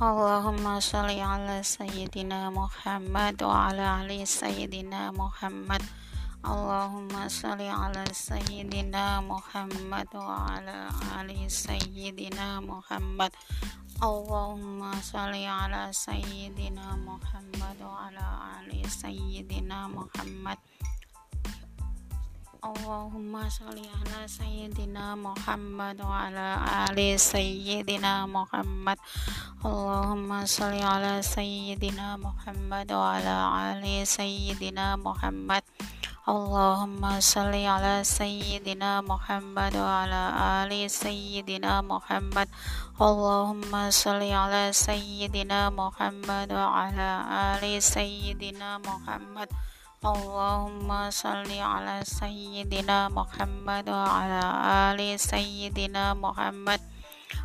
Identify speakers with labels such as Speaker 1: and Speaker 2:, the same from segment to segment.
Speaker 1: اللهم صل على سيدنا محمد وعلى آل سيدنا محمد. اللهم صل على سيدنا محمد وعلى آل سيدنا محمد. اللهم صل على سيدنا محمد وعلى آل سيدنا محمد. Allahumma sholli ala sayyidina Muhammad wa ala ali sayyidina Muhammad. Allahumma sholli ala sayyidina Muhammad wa ala ali sayyidina Muhammad. Allahumma sholli ala sayyidina Muhammad wa ala ali sayyidina Muhammad. Allahumma sholli ala sayyidina Muhammad wa ala ali sayyidina Muhammad Allahumma salli ala sayyidina Muhammad wa ala ali sayyidina Muhammad.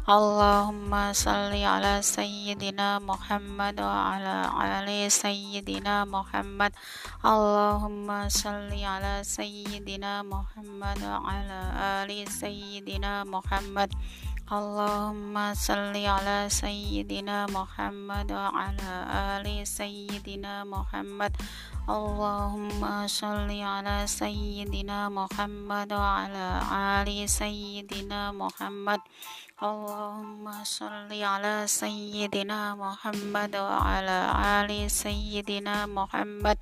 Speaker 1: Allahumma salli ala sayyidina Muhammad wa ala ali sayyidina Muhammad. Allahumma salli ala sayyidina Muhammad wa ala ali sayyidina Muhammad Allahumma salli ala sayyidina Muhammad wa ala ali sayyidina Muhammad. Allahumma salli ala sayyidina Muhammad wa ala ali sayyidina Muhammad. Allahumma salli ala sayyidina Muhammad wa ala ali sayyidina Muhammad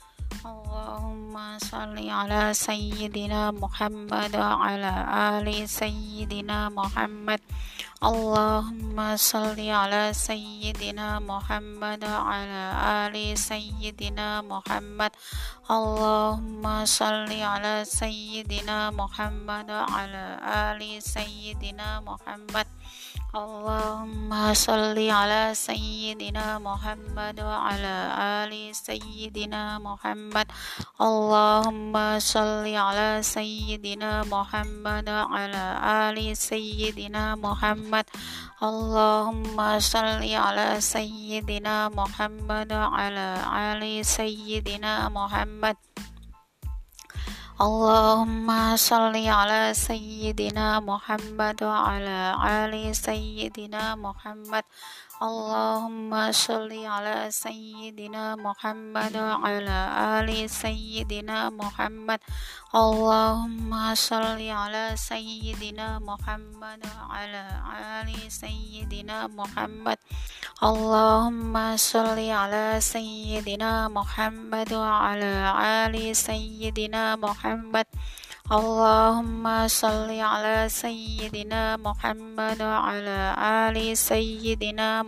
Speaker 1: Allahumma salli ala sayyidina Muhammad wa ala ali sayyidina Muhammad. Allahumma salli ala sayyidina Muhammad wa ala ali sayyidina Muhammad. Allahumma salli ala sayyidina Muhammad wa ala ali sayyidina Muhammad Allahumma salli ala sayyidina Muhammad wa ala ali sayyidina Muhammad. Allahumma salli ala sayyidina Muhammad wa ala ali sayyidina Muhammad. Allahumma salli ala sayyidina Muhammad wa ala ali sayyidina Muhammad Allahumma salli ala sayyidina Muhammad wa ala ali sayyidina Muhammad Allahumma salli ala sayyidina Muhammad wa ala ali sayyidina Muhammad. Allahumma salli ala sayyidina Muhammad wa ala ali sayyidina Muhammad. Allahumma salli ala sayyidina Muhammad wa ala ali sayyidina Muhammad Allahumma salli ala sayyidina Muhammad wa ala ali sayyidina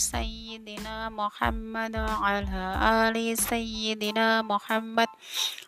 Speaker 1: sayyidina Muhammad wa ala ali sayyidina Muhammad Allahumma salli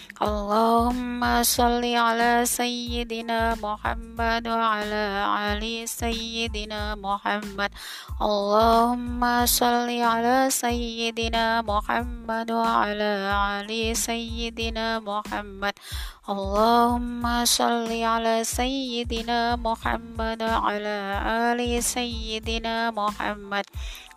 Speaker 1: اللهم صل على سيدنا محمد وعلى آل سيدنا محمد. اللهم صل على سيدنا محمد وعلى آل سيدنا محمد. اللهم صل على سيدنا محمد وعلى آل سيدنا محمد.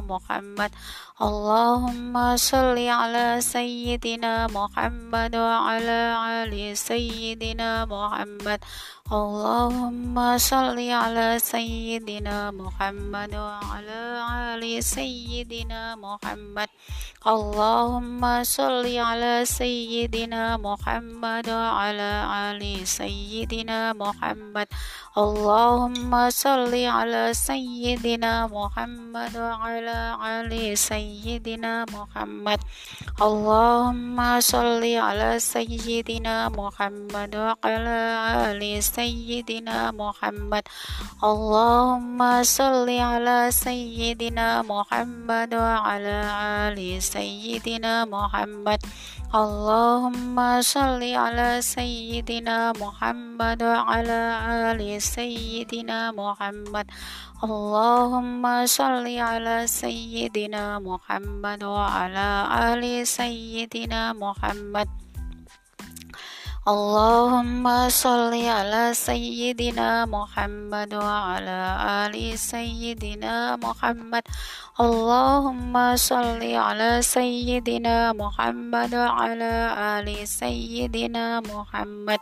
Speaker 1: محمد اللهم صل على سيدنا محمد وعلى آل سيدنا محمد Allahumma salli ala sayyidina Muhammad wa ala ali sayyidina Muhammad. Allahumma salli ala sayyidina Muhammad wa ala ali sayyidina Muhammad. Allahumma salli ala sayyidina Muhammad wa ala ali sayyidina Muhammad. Allahumma salli ala sayyidina Muhammad wa ala ali sayyidina سيدنا محمد اللهم صل على سيدنا محمد وعلى آل سيدنا محمد اللهم صل على سيدنا محمد وعلى آل سيدنا محمد اللهم صل على سيدنا محمد وعلى آل سيدنا محمد Allahumma sholli ala sayyidina Muhammad wa ala ali sayyidina Muhammad. Allahumma sholli ala sayyidina Muhammad wa ala ali sayyidina Muhammad.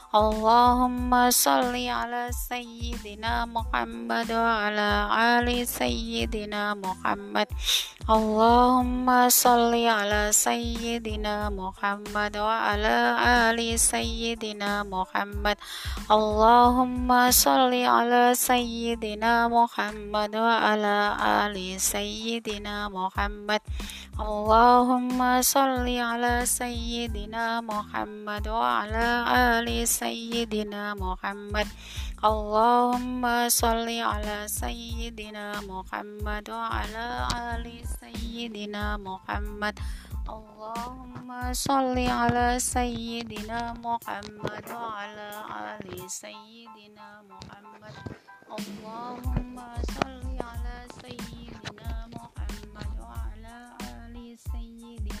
Speaker 1: Allahumma salli ala sayyidina Muhammad wa ala ali sayyidina Muhammad. Allahumma salli ala sayyidina Muhammad wa ala ali sayyidina Muhammad. Allahumma salli ala sayyidina Muhammad wa ala ali sayyidina Muhammad. Allahumma salli ala sayyidina Muhammad wa ala ali sayyidina Muhammad. Allahumma sholli ala sayyidina Muhammad wa ala ali sayyidina Muhammad. Allahumma sholli ala sayyidina Muhammad wa ala ali sayyidina Muhammad. Allahumma sholli ala sayyidina Muhammad wa ala ali sayyidina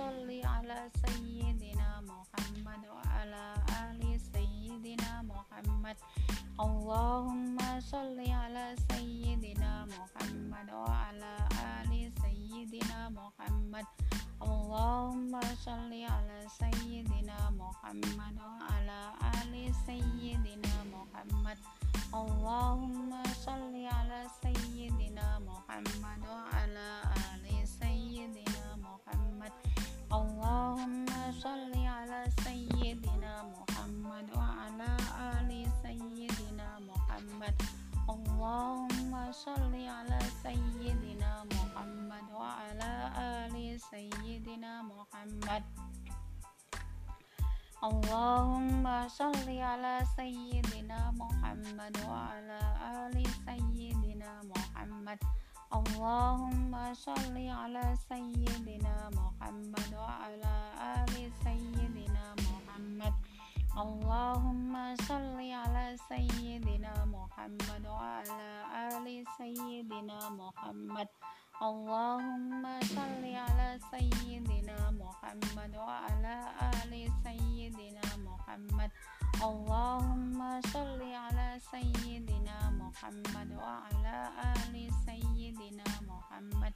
Speaker 1: banget Allahumma sholli ala sayyidina Muhammad wa ala ali sayyidina Muhammad. Allahumma sholli ala sayyidina Muhammad wa ala ali sayyidina Muhammad. Allahumma sholli ala sayyidina Muhammad wa ala ali sayyidina Muhammad. Allahumma sholli ala sayyidina Muhammad wa ala ali sayyidina Muhammad. Allahumma sholli ala sayyidina Muhammad wa ala ali sayyidina Muhammad. Allahumma sholli ala sayyidina Muhammad wa ala ali sayyidina Muhammad. Allahumma sholli ala sayyidina Muhammad wa ala ali sayyidina Allahumma salli ala sayyidina Muhammad wa ala ali sayyidina Muhammad. Allahumma salli ala sayyidina Muhammad wa ala ali sayyidina Muhammad. Allahumma salli ala sayyidina Muhammad wa ala ali sayyidina Muhammad.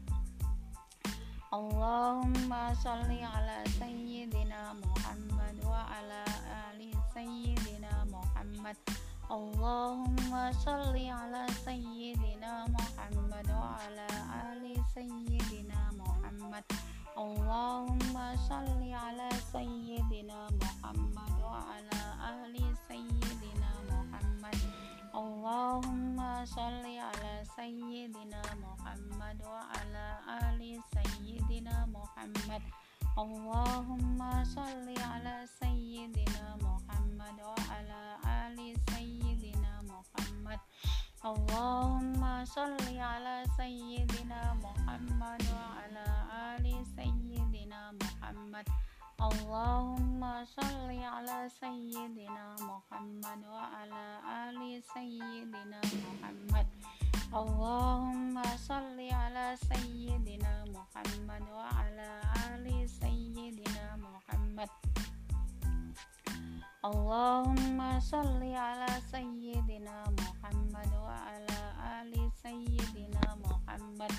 Speaker 1: Allahumma salli ala sayyidina Muhammad wa ala ali sayyidina Muhammad. Allahumma salli ala sayyidina Muhammad wa ala ali sayyidina Muhammad. Allahumma salli ala sayyidina Muhammad wa ala ali sayyidina Muhammad. Allahumma sholli ala sayyidina Muhammad wa ala ali sayyidina Muhammad. Allahumma sholli ala sayyidina Muhammad wa ala ali sayyidina Muhammad. Allahumma sholli ala sayyidina Muhammad wa ala ali sayyidina Muhammad. Allahumma sholli ala sayyidina Muhammad wa ala ali sayyidina Muhammad. Allahumma sholli ala sayyidina Muhammad wa ala ali sayyidina Muhammad. Allahumma sholli ala sayyidina Muhammad wa ala ali sayyidina Muhammad.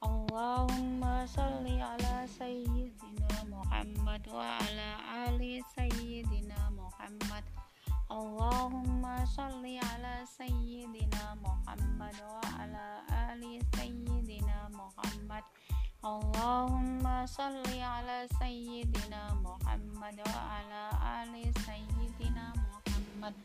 Speaker 1: Allahumma salli ala sayyidina Muhammad wa ala ali sayyidina Muhammad. Allahumma salli ala sayyidina Muhammad wa ala ali sayyidina Muhammad. Allahumma salli ala sayyidina Muhammad wa ala ali sayyidina Muhammad.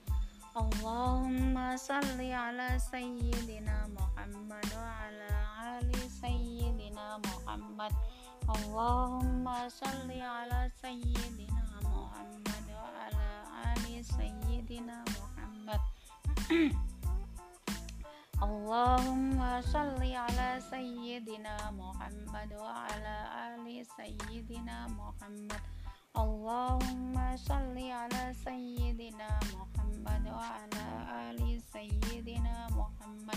Speaker 1: Allahumma salli ala sayyidina Muhammad wa ala ali sayyidina Muhammad. Allahumma salli ala sayyidina Muhammad wa ala ali sayyidina Muhammad. Allahumma salli ala sayyidina Muhammad wa ala ali sayyidina Muhammad. Allahumma salli ala sayyidina Muhammad wa ala ali sayyidina Muhammad.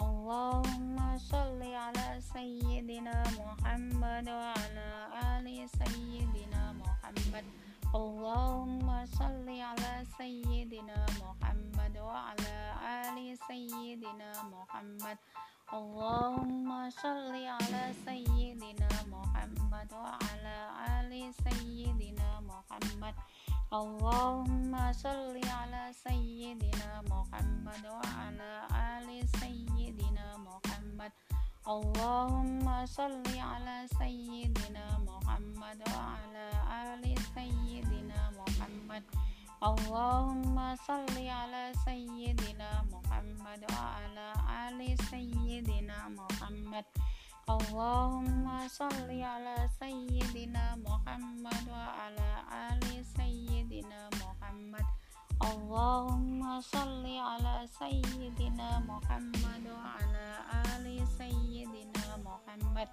Speaker 1: Allahumma salli ala sayyidina Muhammad wa ala ali sayyidina Muhammad. Allahumma salli ala sayyidina Muhammad wa ala ali sayyidina Muhammad. Allahumma sholli ala sayyidina Muhammad wa ala ali sayyidina Muhammad. Allahumma sholli ala sayyidina Muhammad wa ala ali sayyidina Muhammad. Allahumma sholli ala sayyidina Muhammad wa ala ali sayyidina Muhammad. Allahumma salli ala sayyidina Muhammad wa ala ali sayyidina Muhammad. Allahumma salli ala sayyidina Muhammad wa ala ali sayyidina Muhammad. Allahumma salli ala sayyidina Muhammad wa ala ali sayyidina Muhammad.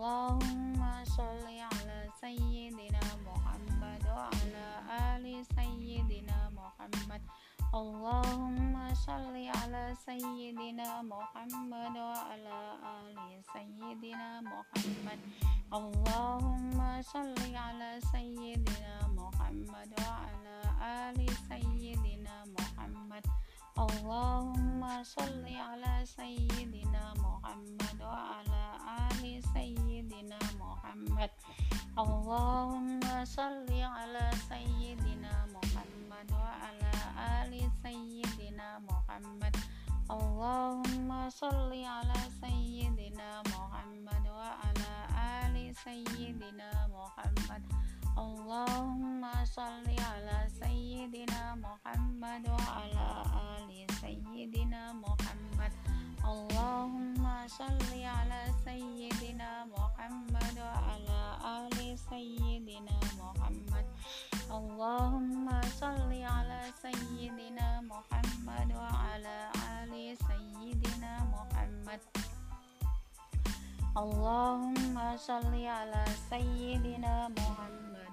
Speaker 1: Allahumma sholli ala sayyidina Muhammad wa ala ali sayyidina Muhammad. Allahumma sholli ala sayyidina Muhammad wa ala ali sayyidina Muhammad. Allahumma sholli ala sayyidina Muhammad wa ala ali sayyidina Muhammad. Allahumma sholli ala sayyidina Muhammad wa ala ali sayyidina Muhammad. Allahumma sholli ala sayyidina Muhammad wa ala ali sayyidina Muhammad. Allahumma sholli ala sayyidina Muhammad wa ala ali sayyidina Muhammad. Allahumma salli ala sayyidina Muhammad wa ala ali sayyidina Muhammad. Allahumma salli ala sayyidina Muhammad wa ala ali sayyidina Muhammad. Allahumma salli ala sayyidina Muhammad wa ala ali sayyidina Muhammad. Allahumma salli ala sayyidina Muhammad.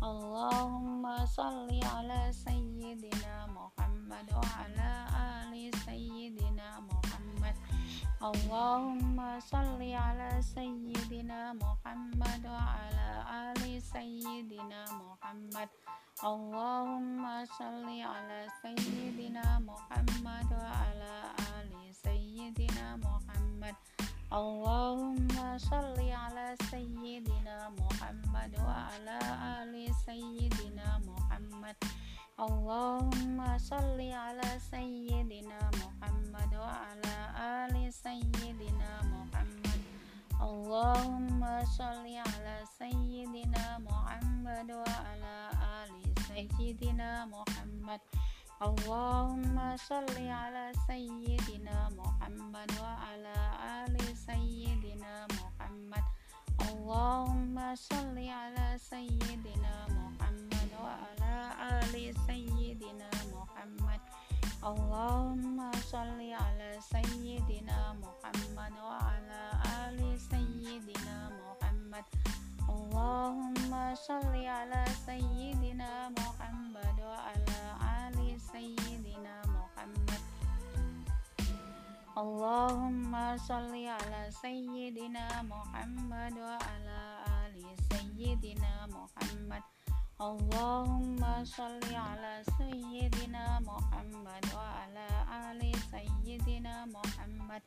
Speaker 1: Allahumma salli ala sayyidina Muhammad wa ala ali sayyidina Muhammad. Allahumma salli ala sayyidina Muhammad wa ala ali sayyidina Muhammad. Allahumma salli ala sayyidina Muhammad wa ala ali sayyidina Muhammad. Allahumma shalli ala sayyidina Muhammad wa ala ali sayyidina Muhammad. Allahumma shalli ala sayyidina Muhammad wa ala ali sayyidina Muhammad. Allahumma shalli ala sayyidina Muhammad wa ala ali sayyidina Muhammad. Allahumma sholli ala sayyidina Muhammad wa ala ali sayyidina Muhammad. Allahumma sholli ala sayyidina Muhammad wa ala ali sayyidina Muhammad. Allahumma sholli ala sayyidina Muhammad wa ala ali sayyidina Muhammad. Allahumma sholli ala sayyidina Muhammad wa ala ali sayyidina Muhammad. Allahumma sholli ala sayyidina Muhammad wa ala ali sayyidina Muhammad. Allahumma sholli ala sayyidina Muhammad wa ala ali sayyidina Muhammad.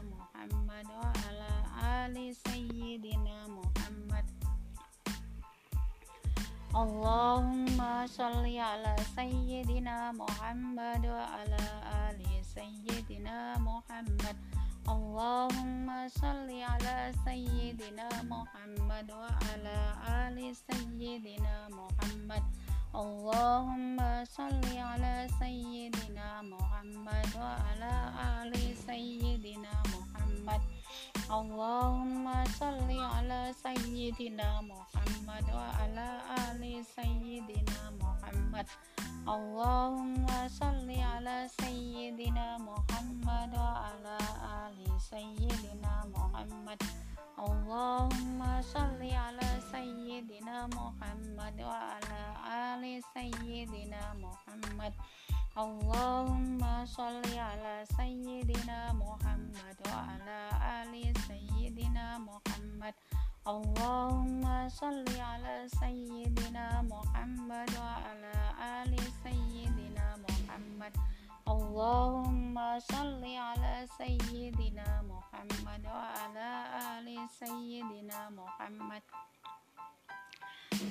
Speaker 1: Muhammad wa ala ali sayyidina Muhammad. Allahumma sholli ala sayyidina Muhammad wa ala ali sayyidina Muhammad. Allahumma sholli ala sayyidina Muhammad wa ala ali sayyidina Muhammad. Allahumma salli ala sayyidina Muhammad wa ala ali sayyidina Muhammad. Allahumma salli ala sayyidina Muhammad wa ala ali sayyidina Muhammad. Allahumma salli ala sayyidina Muhammad wa ala ali sayyidina Muhammad. Allahumma sholli ala sayyidina Muhammad wa ala ali sayyidina Muhammad. Allahumma sholli ala sayyidina Muhammad wa ala ali sayyidina Muhammad. Allahumma sholli ala sayyidina Muhammad wa ala ali sayyidina Muhammad. Allahumma salli ala sayyidina Muhammad wa ala ali sayyidina Muhammad.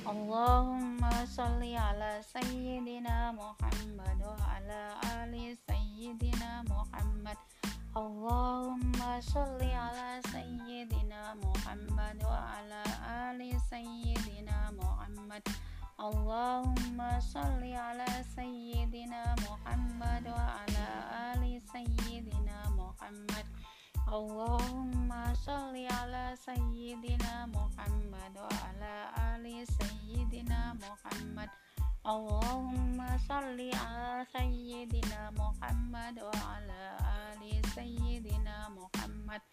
Speaker 1: Allahumma salli ala sayyidina Muhammad wa ala ali sayyidina Muhammad. Allahumma salli ala sayyidina Muhammad wa ala ali sayyidina Muhammad. Allahumma sholli ala sayyidina Muhammad wa ala ali sayyidina Muhammad. Allahumma sholli ala sayyidina Muhammad wa ala ali sayyidina Muhammad. Allahumma sholli ala sayyidina Muhammad wa ala ali sayyidina Muhammad.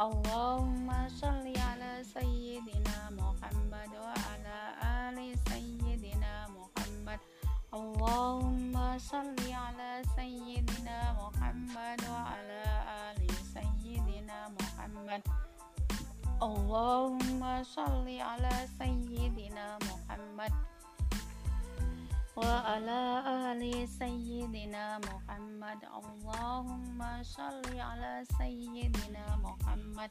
Speaker 1: Allahumma sholli ala sayyidina Muhammad wa ala ali sayyidina Allahumma salli ala sayyidina Muhammad wa ala ali sayyidina Muhammad. Allahumma salli ala sayyidina Muhammad wa ala ali sayyidina Muhammad. Allahumma salli ala sayyidina Muhammad.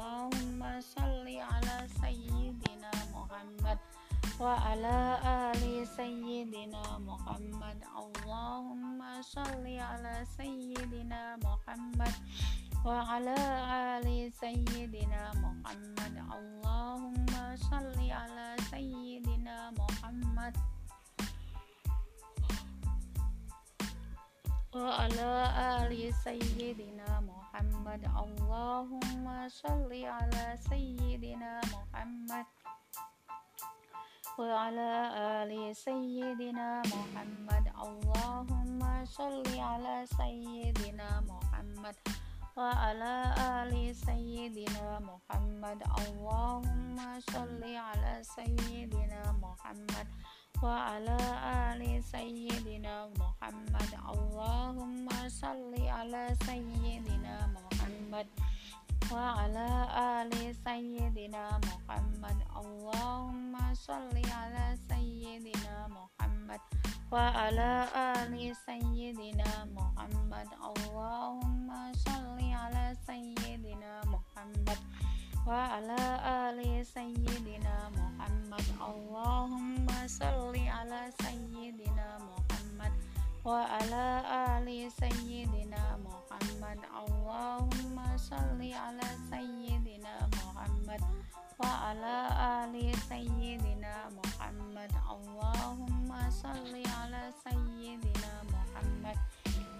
Speaker 1: Allahumma salli ala sayyidina Muhammad wa ala ali sayyidina Muhammad. Allahumma salli ala sayyidina Muhammad wa ala ali sayyidina Muhammad. Allahumma salli ala sayyidina Muhammad. وعلى آل سيدنا محمد اللهم صل على سيدنا محمد محمد وعلى آل سيدنا محمد اللهم صل على سيدنا محمد وعلى آل سيدنا محمد اللهم صل على سيدنا محمد وعلى آل سيدنا محمد اللهم صل على سيدنا محمد وعلى آل سيدنا محمد اللهم صل على سيدنا محمد وعلى آل سيدنا محمد اللهم صل على سيدنا محمد wa ala ali sayyidina Muhammad. Allahumma salli ala sayyidina Muhammad. Wa ala ali sayyidina Muhammad. Allahumma salli ala sayyidina Muhammad. Wa ala ali sayyidina Muhammad. Allahumma salli ala sayyidina Muhammad.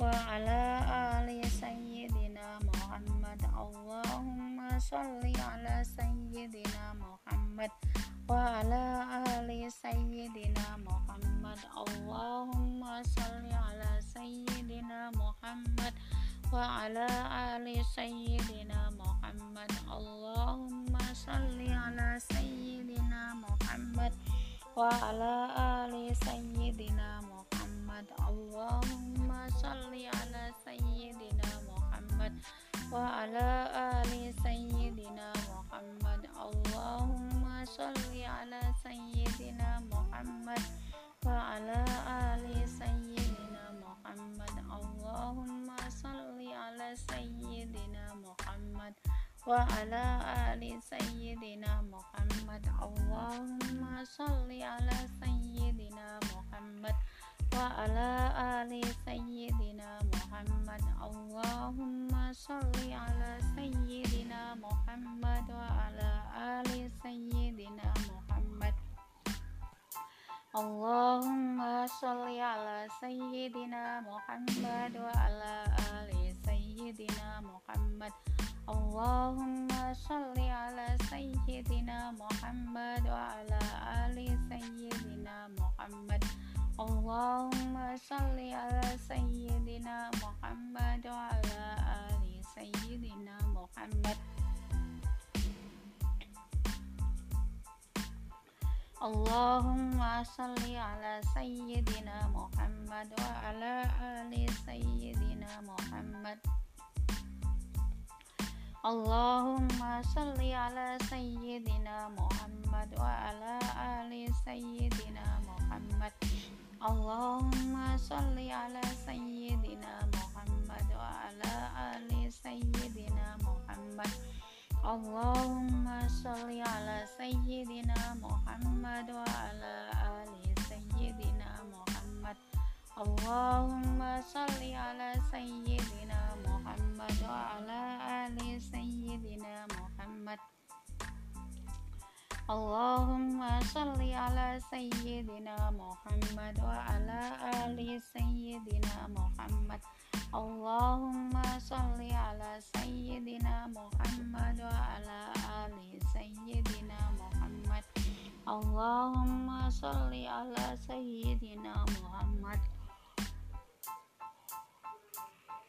Speaker 1: wa ala ali sayyidina Muhammad. Allahumma sholli ala sayyidina Muhammad wa ali sayyidina Muhammad. Allahumma sholli ala sayyidina Muhammad wa ali sayyidina Muhammad. Allahumma sholli ala sayyidina Muhammad wa ali sayyidina Muhammad. Allahumma sholli ala sayyidina Muhammad wa ala ali sayyidina Muhammad. Allahumma sholli ala sayyidina Muhammad wa ala ali sayyidina Muhammad. Allahumma sholli ala sayyidina Muhammad wa ala ali sayyidina Muhammad. Allahumma sholli ala sayyidina Muhammad wa ala ali sayyidina Muhammad Allahumma sholli ala sayyidina Muhammad wa ala ali sayyidina Muhammad Allahumma sholli ala sayyidina Muhammad ali sayyidina Muhammad Allahumma ala sayyidina Muhammad wa ala ali sayyidina Muhammad Allahumma salli ala sayyidina Muhammad wa ala ali sayyidina Muhammad. Allahumma salli ala sayyidina Muhammad wa ala ali sayyidina Muhammad. Allahumma salli ala sayyidina Muhammad wa ala ali sayyidina Muhammad. Allahumma sholli ala sayyidina Muhammad wa ala ali sayyidina Muhammad. Allahumma sholli ala sayyidina Muhammad wa ala ali sayyidina Muhammad. Allahumma sholli ala sayyidina Muhammad wa ala ali sayyidina Muhammad. Allahumma sholli ala sayyidina Muhammad wa ala ali sayyidina Muhammad. Allahumma sholli ala sayyidina Muhammad wa ala ali sayyidina Muhammad. Allahumma sholli ala sayyidina Muhammad.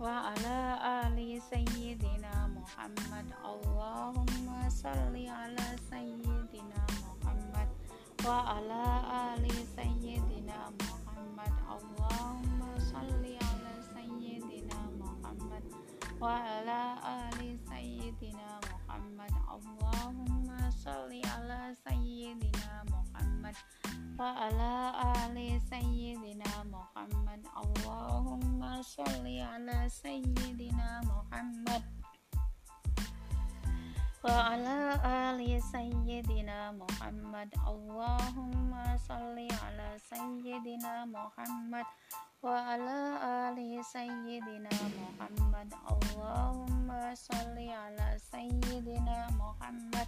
Speaker 1: wa ala ali sayyidina Muhammad Allahumma salli ala sayyidina Muhammad wa ala ali sayyidina Muhammad Allahumma salli ala sayyidina Muhammad wa ala ali sayyidina Muhammad Allahumma salli ala sayyidina Muhammad محمد وعلى آل سيدنا محمد اللهم صل على سيدنا محمد وعلى آل سيدنا محمد اللهم صل على سيدنا محمد وعلى آل سيدنا محمد اللهم صل على سيدنا محمد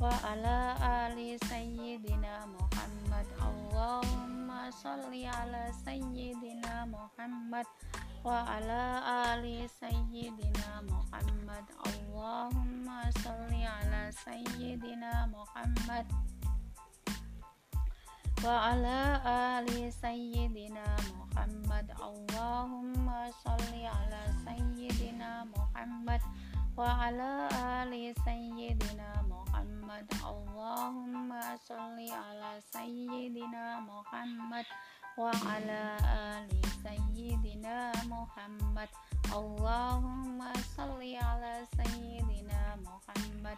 Speaker 1: wa ala ali sayyidina Muhammad. Allahumma salli ala sayyidina Muhammad wa ala ali sayyidina Muhammad. Allahumma salli ala sayyidina Muhammad wa ala ali sayyidina Muhammad. Allahumma salli ala sayyidina Muhammad وعلى آل سيدنا محمد اللهم صل على سيدنا محمد وعلى آل سيدنا محمد اللهم صل على سيدنا محمد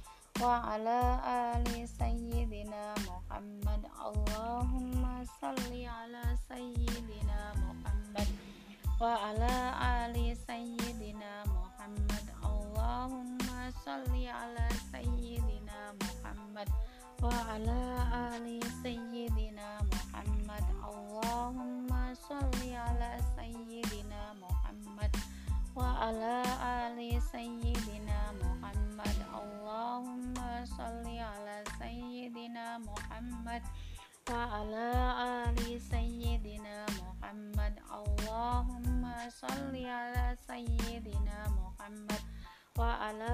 Speaker 1: wa ala ali sayyidina Muhammad Allahumma salli ala sayyidina Muhammad wa ala ali sayyidina Muhammad Allahumma salli ala sayyidina Muhammad wa ala ali sayyidina Muhammad Allahumma salli ala sayyidina Muhammad wa ala ali Muhammad wa ala ali sayyidina Muhammad. Allahumma salli ala sayyidina Muhammad wa ala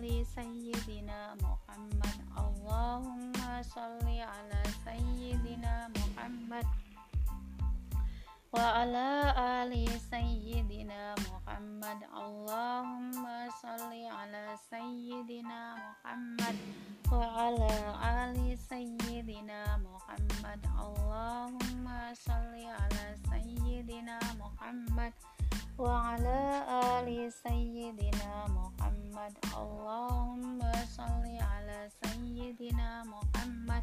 Speaker 1: ali sayyidina Muhammad. Allahumma salli ala sayyidina Muhammad wa ala ali sayyidina Muhammad. Allahumma salli ala sayyidina Muhammad. Wa ali sayyidina Muhammad. Allahumma salli ala sayyidina Muhammad. Wa ali sayyidina Muhammad. Allahumma salli ala sayyidina Muhammad.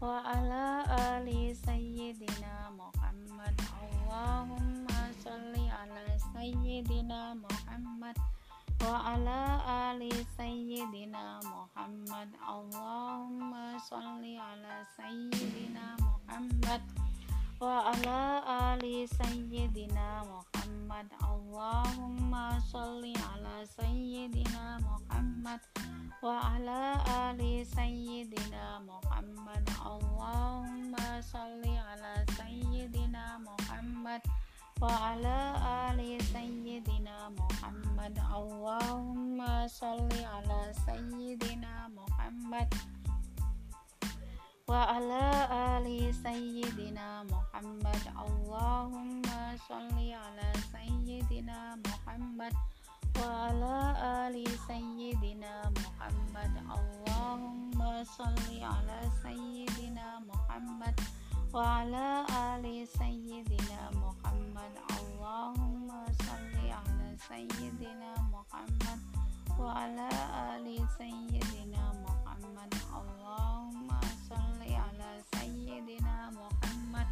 Speaker 1: wa ala ali sayyidina Muhammad. Allahumma salli ala sayyidina Muhammad. Wa ala ali sayyidina Muhammad. Allahumma salli ala sayyidina Muhammad. Wa ala ali sayyidina Muhammad. Allahumma salli ala sayyidina Muhammad wa ala ali sayyidina Muhammad. Allahumma salli ala sayyidina Muhammad. Wa ala ali sayyidina Muhammad. Allahumma salli ala sayyidina Muhammad. Wa ala ali sayyidina Muhammad. Allahumma salli ala sayyidina Muhammad wa ali sayyidina Muhammad Allahumma salli ala sayyidina Muhammad wa ali sayyidina Muhammad Allahumma salli ala sayyidina Muhammad wa ali sayyidina Muhammad Allahumma salli ala sayyidina Muhammad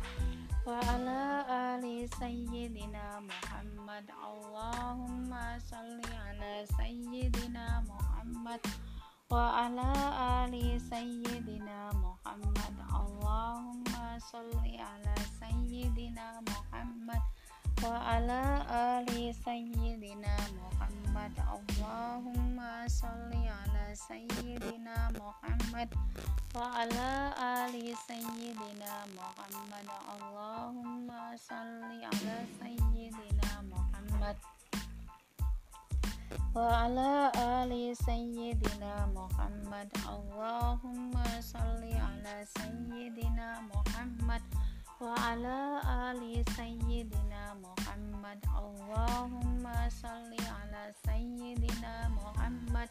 Speaker 1: wa ala ali sayyidina Muhammad. Allahumma salli ala sayyidina Muhammad. Wa ala ali sayyidina Muhammad. Allahumma salli ala sayyidina Muhammad. Wa ala ali sayyidina Muhammad. Allahumma salli ala sayyidina Muhammad. Wa ala salli ala sayyidina Muhammad. Wa ala ali sayyidina Muhammad. Allahumma salli ala sayyidina Muhammad. Wa ala ali sayyidina Muhammad. Allahumma salli ala sayyidina Muhammad.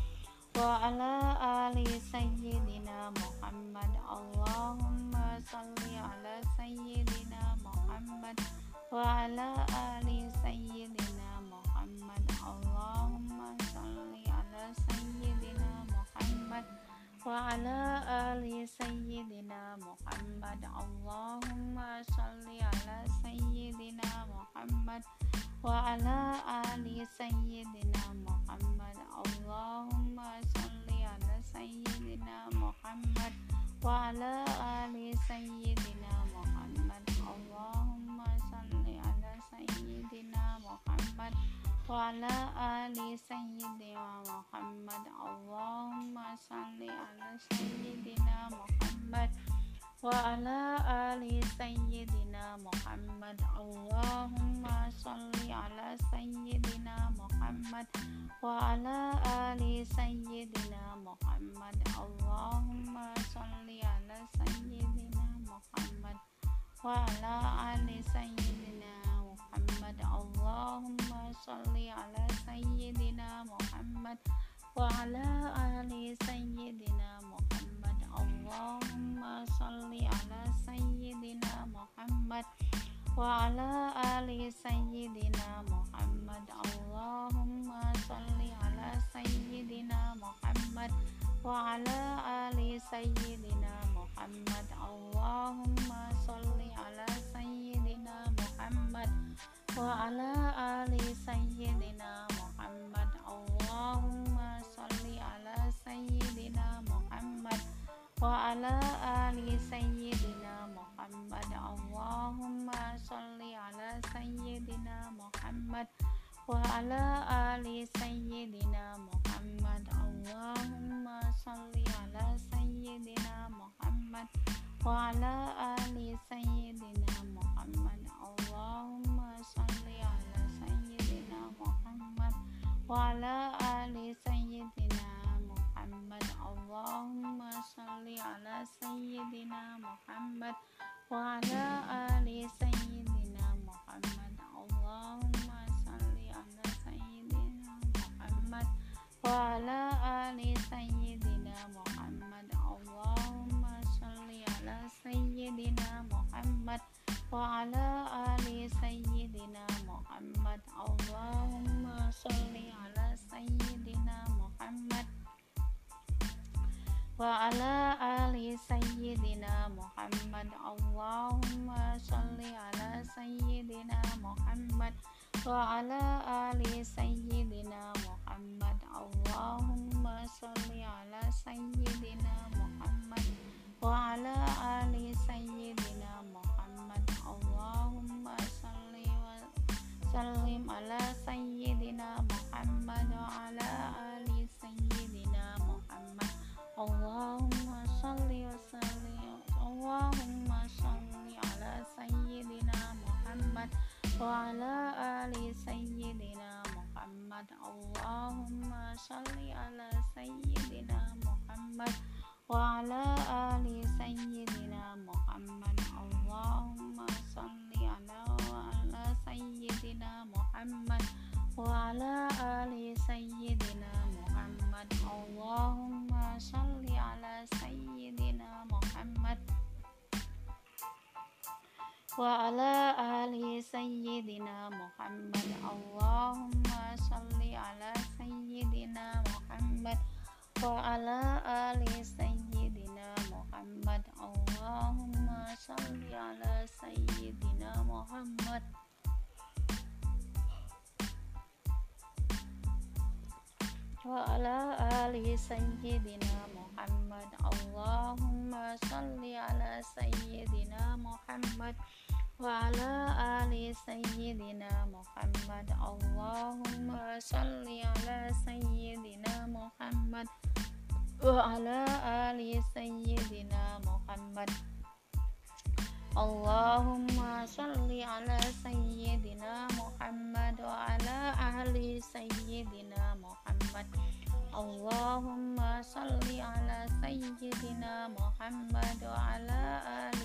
Speaker 1: wa ala ali sayyidina Muhammad. Allahumma salli ala sayyidina Muhammad. Wa ala ali sayyidina Muhammad. Allahumma salli ala sayyidina Muhammad. Wa ala ali sayyidina Muhammad. Allahumma salli ala sayyidina Muhammad wa ali sayyidina Muhammad. Allahumma salli sayyidina Muhammad. Wa ali sayyidina Muhammad. Allahumma salli sayyidina Muhammad. Wa ali sayyidina Muhammad. Allahumma salli sayyidina Muhammad وعلى آل سيدنا محمد اللهم صل على سيدنا محمد وعلى آل سيدنا محمد اللهم صل على سيدنا محمد وعلى آل سيدنا محمد اللهم صل على سيدنا محمد وعلى آل سيدنا محمد Allahumma salli ala sayyidina Muhammad wa ala ali sayyidina Muhammad. Allahumma salli ala sayyidina Muhammad wa ala ali sayyidina Muhammad. Allahumma salli ala sayyidina Muhammad wa ala ali sayyidina Muhammad. Allahumma salli ala sayyidina wa ali sayyidina Muhammad. Allahumma salli Muhammad. Wa Muhammad. Allahumma salli Muhammad. Wa Muhammad. Allahumma salli ala sayyidina Muhammad wa ala ali sayyidina Muhammad. Allahumma salli ala sayyidina Muhammad wa ala ali sayyidina Muhammad. Allahumma salli ala sayyidina Muhammad wa ala ali sayyidina Muhammad. Allahumma salli ala sayyidina Muhammad wa ala ali sayyidina Muhammad. Allahumma salli ala sayyidina Muhammad. Wa ala ali sayyidina وعلى آل سيدنا محمد اللهم صل على سيدنا محمد وعلى آل سيدنا محمد اللهم صل على سيدنا محمد وعلى آل سيدنا wa ala ali sayyidina Muhammad Allahumma salli ala sayyidina Muhammad wa ala ali sayyidina Muhammad Allahumma salli ala sayyidina Muhammad wa ala ahli sayyidina Muhammad Allahumma salli ala sayyidina Muhammad wa ala ahli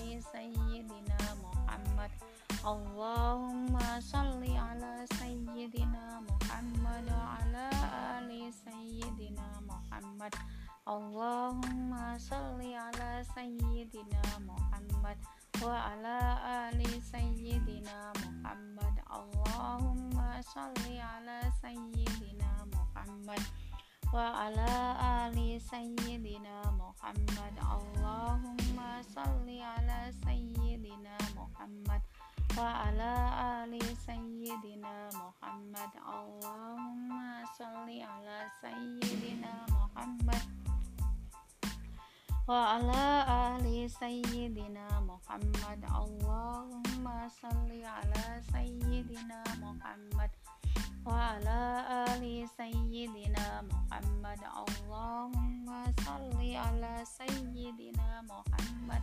Speaker 1: Allahumma salli ala sayyidina Muhammad wa ala ali sayyidina Muhammad. Allahumma salli ala sayyidina Muhammad wa ala ali sayyidina Muhammad. Allahumma salli ala sayyidina Muhammad wa ala ali sayyidina Muhammad. Allahumma salli ala sayyidina Muhammad وعلى آل سيدنا محمد اللهم صل على سيدنا محمد وعلى آل سيدنا محمد اللهم صل على سيدنا محمد وعلى آل سيدنا محمد اللهم صل على سيدنا محمد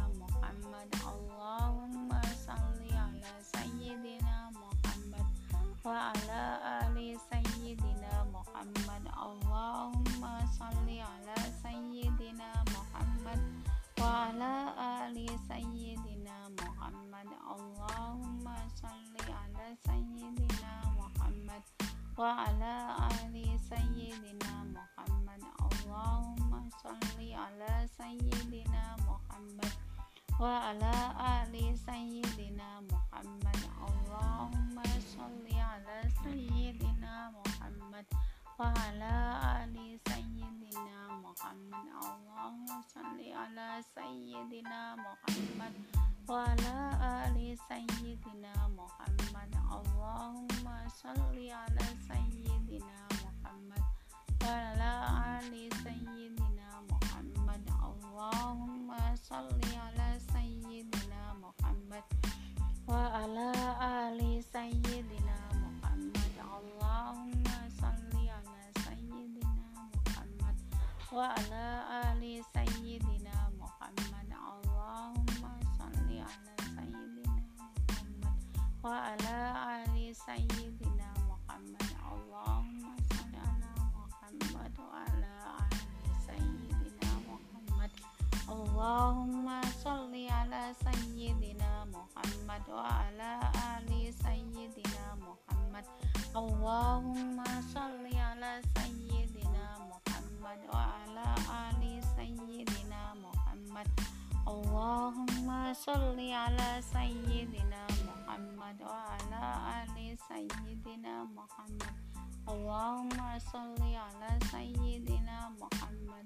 Speaker 1: Muhammad. Allahumma salli ala sayyidina Muhammad wa ala ali sayyidina Muhammad. Allahumma salli ala sayyidina Muhammad wa ala ali sayyidina Muhammad. Allahumma salli ala sayyidina Muhammad wa ala ali sayyidina Muhammad. wa ala ali sayyidina Muhammad. Allahumma sholli ala sayyidina Muhammad. Ali sayyidina Muhammad. Allahumma sholli ala sayyidina Muhammad. Ali sayyidina Muhammad. Allahumma sholli ala sayyidina Muhammad. Ali sayyidina Muhammad. Wa ala ali sayyidina Muhammad. Allahumma salli ala sayyidina Muhammad. Wa ala ali sayyidina Muhammad. Allahumma salli ala sayyidina Muhammad. Wa ala ali sayyidina Allahumma sholli ala sayyidina Muhammad wa ala ali sayyidina Muhammad. Allahumma sholli ala sayyidina Muhammad wa ala ali sayyidina Muhammad. Allahumma sholli ala sayyidina Muhammad wa ala ali sayyidina Muhammad. Allahumma sholli ala sayyidina Muhammad.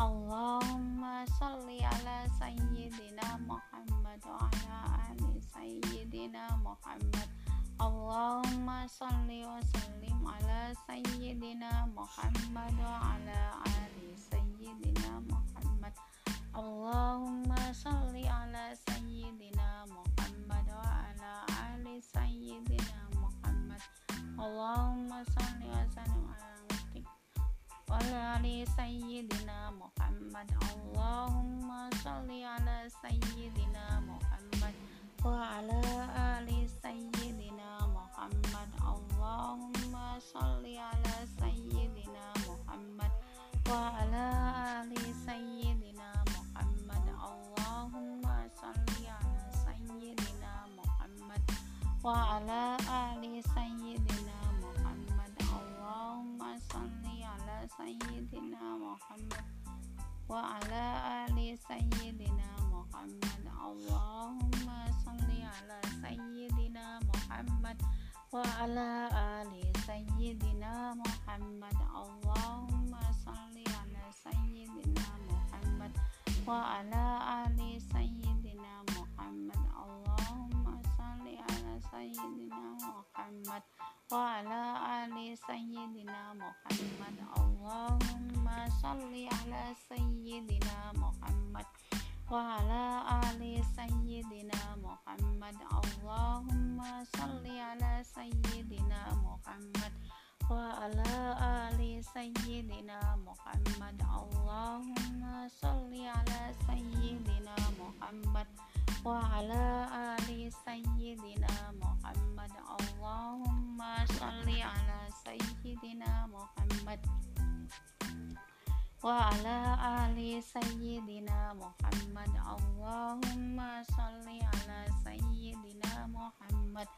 Speaker 1: Allahumma salli ala sayyidina Muhammad wa ala ali sayyidina Muhammad. Allahumma salli wa sallim ala sayyidina Muhammad wa ala ali sayyidina Muhammad. Allahumma salli ala sayyidina Muhammad wa ala ali sayyidina Muhammad. Allahumma salli wa sallim ala وعلى آل سيدنا محمد اللهم صل على سيدنا محمد وعلى آل سيدنا محمد اللهم صل على سيدنا محمد وعلى آل سيدنا محمد اللهم صل على سيدنا محمد وعلى آل سيدنا محمد اللهم صل على سيدنا محمد وعلى آل سيدنا محمد اللهم صل على سيدنا محمد وعلى آل سيدنا محمد اللهم صل على سيدنا محمد وعلى آل سيدنا محمد اللهم صل على سيدنا محمد wa ali sayyidina Muhammad Allahumma shalli ala sayyidina Muhammad. Wa ali sayyidina Muhammad Allahumma shalli ala sayyidina Muhammad. Wa ali sayyidina Muhammad Allah wa ala ali sayyidina Muhammad. Allahumma salli ala sayyidina Muhammad.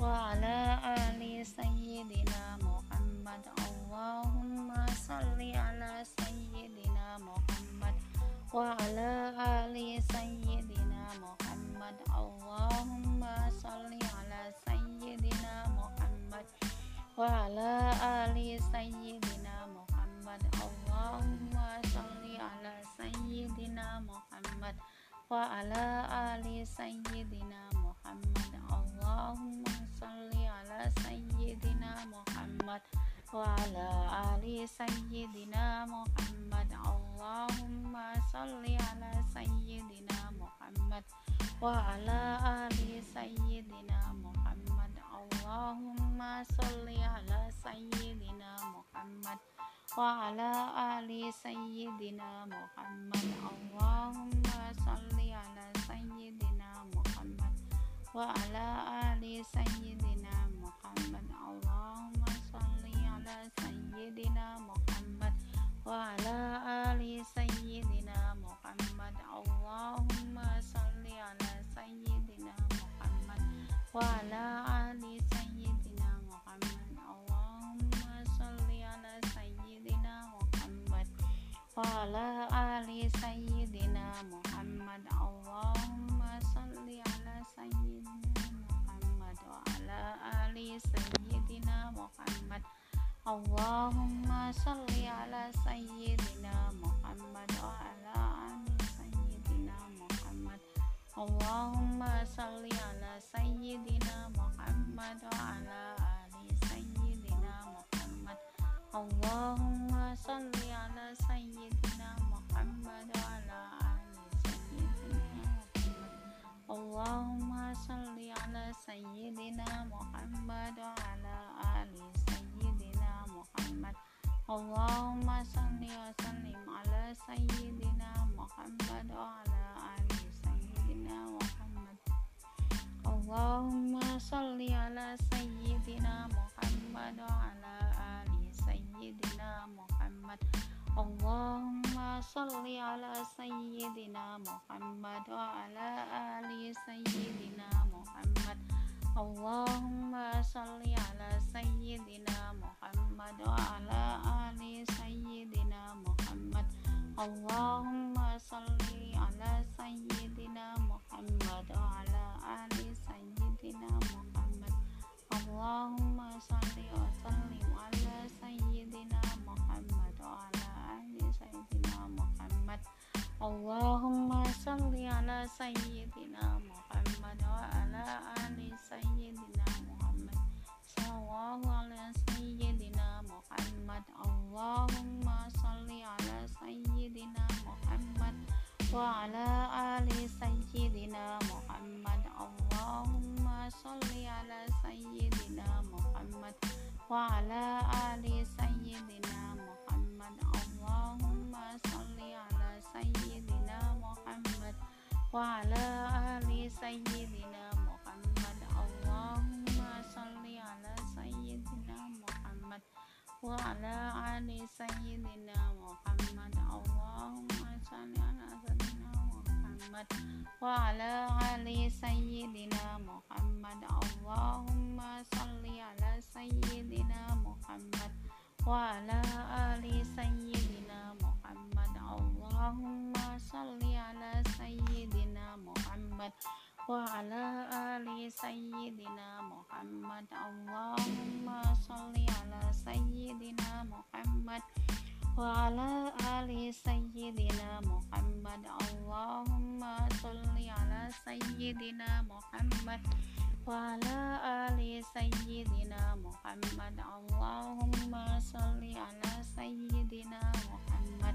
Speaker 1: Wa ala ali sayyidina Muhammad. Allahumma salli ala sayyidina Muhammad. Wa ala ali sayyidina Muhammad. Allahumma salli ala sayyidina Muhammad. Wa ala ali sayyidina Muhammad. Muhammad. Allahumma salli ala sayyidina Muhammad wa ala ali sayyidina Muhammad. Allahumma salli ala sayyidina Muhammad wa ala ali sayyidina Muhammad. Allahumma salli ala sayyidina Muhammad wa ala ali sayyidina Muhammad. Allahumma salli ala sayyidina Muhammad وعلى آل سيدنا محمد اللهم صل على سيدنا محمد وعلى آل سيدنا محمد اللهم صل على سيدنا محمد وعلى آل سيدنا محمد اللهم صل على سيدنا محمد وعلى آل Ali sayyidina Muhammad ala sayyidina Muhammad ali sayyidina Muhammad. Allahumma salli ala sayyidina Muhammad wa ala ali sayyidina Muhammad. Allahumma salli ala sayyidina Muhammad wa ala Allahumma salli ala sayyidina Muhammad wa ala ali sayyidina Muhammad Allahumma salli ala sayyidina Muhammad wa ala ali sayyidina Muhammad. Allahumma salli wa sallim ala sayyidina Muhammad wa ala ali sayyidina Muhammad. Allahumma salli ala sayyidina Muhammad wa ala ali سيدنا محمد اللهم صل على سيدنا محمد وعلى آل سيدنا محمد اللهم صل على سيدنا محمد وعلى آل سيدنا محمد اللهم صل على سيدنا محمد وعلى آل سيدنا محمد اللهم صل وسلم Allahumma salli ala sayyidina Muhammad wa ala ali sayyidina Muhammad. Sallallahu ala sayyidina Muhammad. Allahumma salli ala sayyidina Muhammad wa ala ali sayyidina Muhammad. Allahumma salli ala sayyidina Muhammad wa ala ali sayyidina Muhammad. Allahumma salli ala Waala ali sayyidina Muhammad Allahumma salli sayyidina Muhammad wa ali sayyidina Muhammad Allahumma salli sayyidina Muhammad wa ali sayyidina ali sayyidina Muhammad Allahumma salli ala sayyidina Muhammad wa ala ali sayyidina Muhammad. Allahumma salli ala sayyidina Muhammad wa ala ali sayyidina Muhammad. Allahumma salli ala sayyidina Muhammad wa ala ali sayyidina Muhammad. Allahumma salli ala sayyidina Muhammad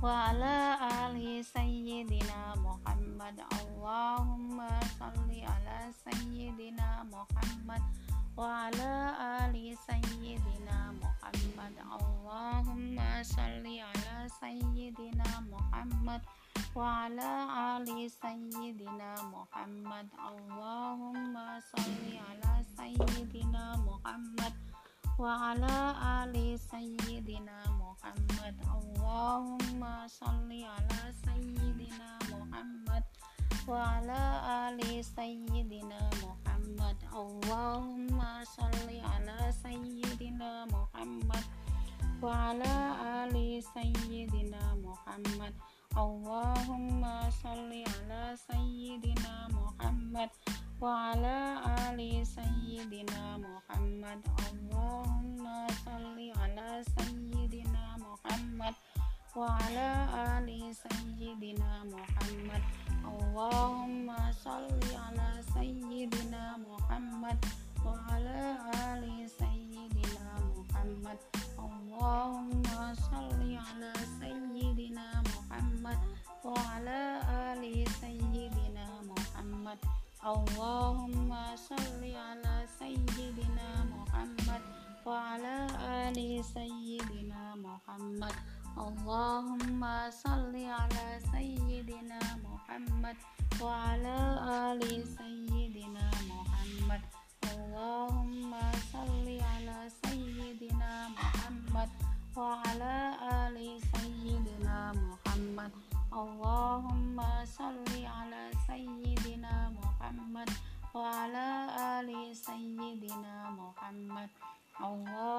Speaker 1: wa ala ali sayyidina Muhammad. Allahumma salli ala sayyidina Muhammad. Wa ala ali sayyidina Muhammad. Allahumma salli ala sayyidina Muhammad. Wa ala ali sayyidina Muhammad. Allahumma salli ala sayyidina Muhammad wa ala ali sayyidina Muhammad. Allahumma salli ala sayyidina Muhammad wa ala ali sayyidina Muhammad. Allahumma salli ala sayyidina Muhammad wa ala ali sayyidina Muhammad. Allahumma salli ala sayyidina Muhammad wa ala ali sayyidina Muhammad. Allahumma salli ala sayyidina Muhammad. Wala ala ali sayyidina Muhammad. Allahumma salli ala sayyidina Muhammad. Wala ala ali sayyidina Muhammad. Allahumma salli ala sayyidina Muhammad. Wala ala ali sayyidina Muhammad. Allahumma salli ala sayyidina Muhammad wa ala ali sayyidina Muhammad. Allahumma salli ala sayyidina Muhammad wa ala ali sayyidina Muhammad. Allahumma salli ala sayyidina Muhammad wa ala ali sayyidina Muhammad. Allahumma salli ala sayyidina Muhammad wa ala ali sayyidina Muhammad. Allah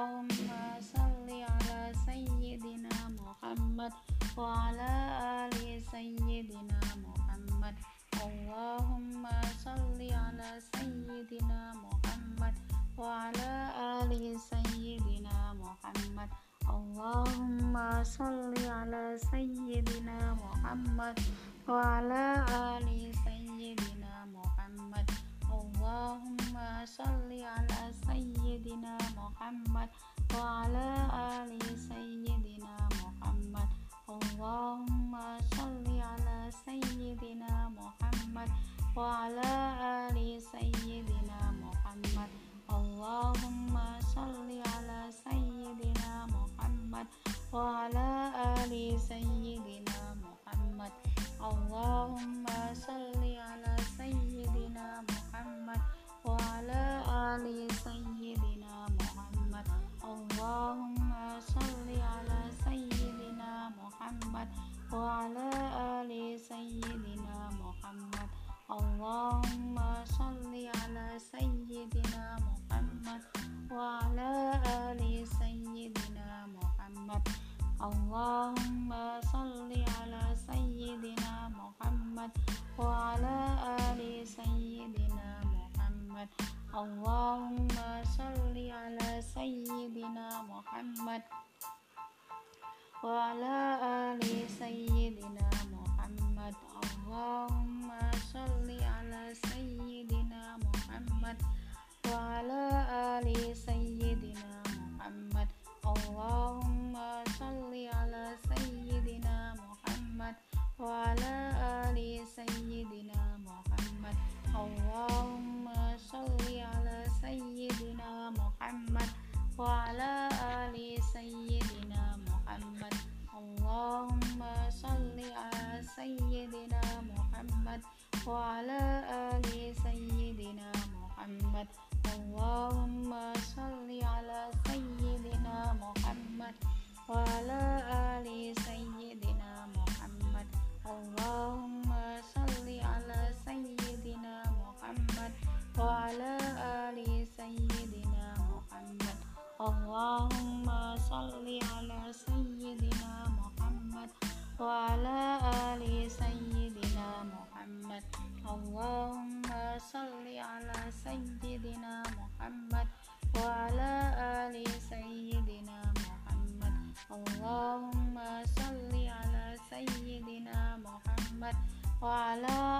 Speaker 1: 完了。